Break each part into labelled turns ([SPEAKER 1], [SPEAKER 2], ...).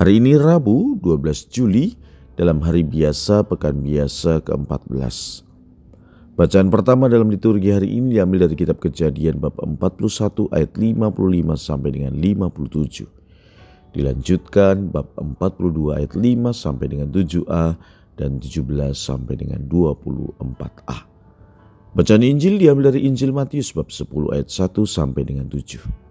[SPEAKER 1] Hari ini Rabu 12 Juli dalam hari biasa pekan biasa ke-14. Bacaan pertama dalam liturgi hari ini diambil dari kitab Kejadian bab 41 ayat 55 sampai dengan 57. Dilanjutkan bab 42 ayat 5 sampai dengan 7a dan 17 sampai dengan 24a. Bacaan Injil diambil dari Injil Matius bab 10 ayat 1 sampai dengan 7.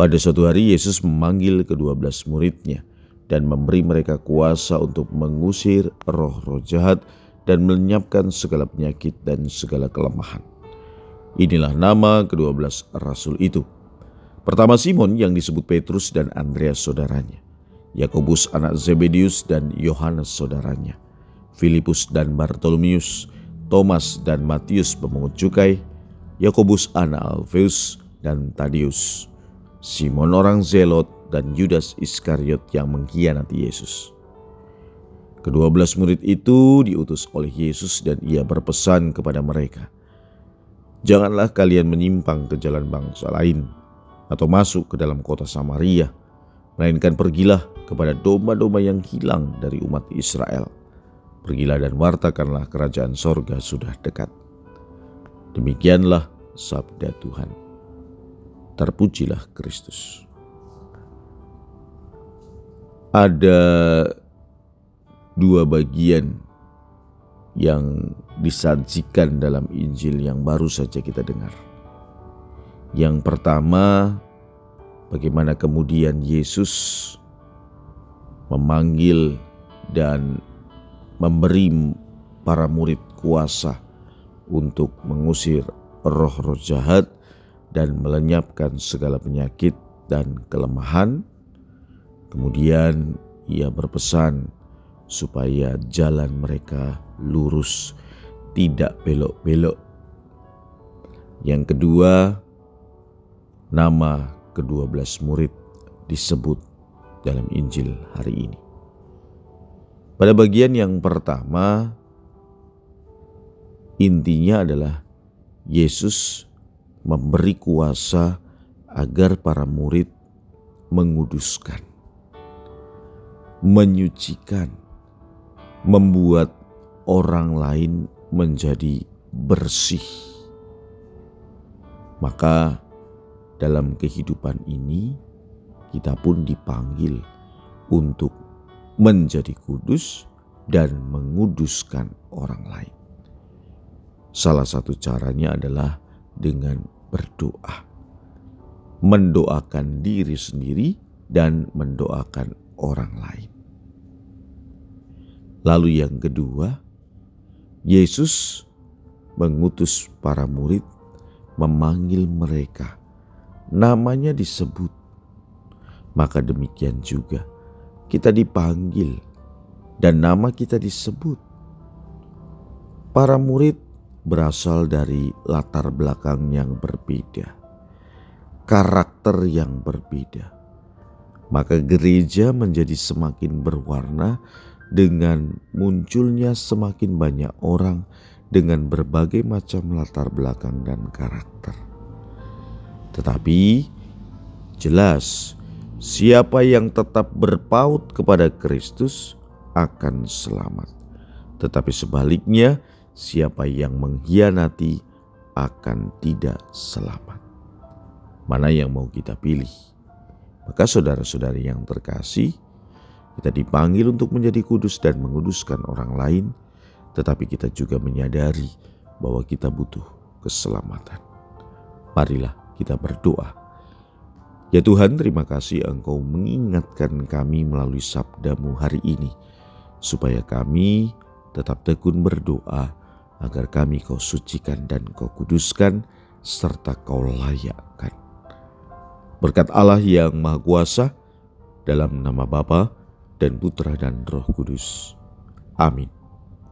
[SPEAKER 1] Pada suatu hari Yesus memanggil kedua belas muridnya dan memberi mereka kuasa untuk mengusir roh-roh jahat dan melenyapkan segala penyakit dan segala kelemahan. Inilah nama kedua belas rasul itu. Pertama Simon yang disebut Petrus dan Andreas saudaranya. Yakobus anak Zebedius dan Yohanes saudaranya. Filipus dan Bartolomius, Thomas dan Matius pemungut cukai, Yakobus anak Alfeus dan Tadius, Simon orang Zelot, dan Yudas Iskariot yang mengkhianati Yesus. Kedua belas murid itu diutus oleh Yesus dan ia berpesan kepada mereka, Janganlah kalian menyimpang ke jalan bangsa lain atau masuk ke dalam kota Samaria, melainkan pergilah kepada domba-domba yang hilang dari umat Israel. Pergilah dan wartakanlah kerajaan sorga sudah dekat. Demikianlah sabda Tuhan. Terpujilah Kristus. Ada dua bagian yang disajikan dalam Injil yang baru saja kita dengar. Yang pertama, bagaimana kemudian Yesus memanggil dan memberi para murid kuasa untuk mengusir roh-roh jahat dan melenyapkan segala penyakit dan kelemahan. Kemudian ia berpesan supaya jalan mereka lurus, tidak belok-belok. Yang kedua, nama kedua belas murid disebut dalam Injil hari ini. Pada bagian yang pertama, intinya adalah Yesus memberi kuasa agar para murid menguduskan, menyucikan, membuat orang lain menjadi bersih. Maka, dalam kehidupan ini, kita pun dipanggil untuk menjadi kudus dan menguduskan orang lain. Salah satu caranya adalah dengan berdoa. Mendoakan diri sendiri dan mendoakan orang lain. Lalu yang kedua, Yesus mengutus para murid memanggil mereka. Namanya disebut. Maka demikian juga kita dipanggil dan nama kita disebut. Para murid berasal dari latar belakang yang berbeda, karakter yang berbeda. Maka gereja menjadi semakin berwarna dengan munculnya semakin banyak orang dengan berbagai macam latar belakang dan karakter. Tetapi jelas siapa yang tetap berpaut kepada Kristus akan selamat. Tetapi sebaliknya, siapa yang mengkhianati akan tidak selamat. Mana yang mau kita pilih? Maka saudara-saudari yang terkasih, kita dipanggil untuk menjadi kudus dan menguduskan orang lain, tetapi kita juga menyadari bahwa kita butuh keselamatan. Marilah kita berdoa. Ya Tuhan, terima kasih Engkau mengingatkan kami melalui sabdamu hari ini, supaya kami tetap tekun berdoa agar kami kau sucikan dan kau kuduskan serta kau layakkan. Berkat Allah yang Maha Kuasa, dalam nama Bapa dan Putra dan Roh Kudus. Amin.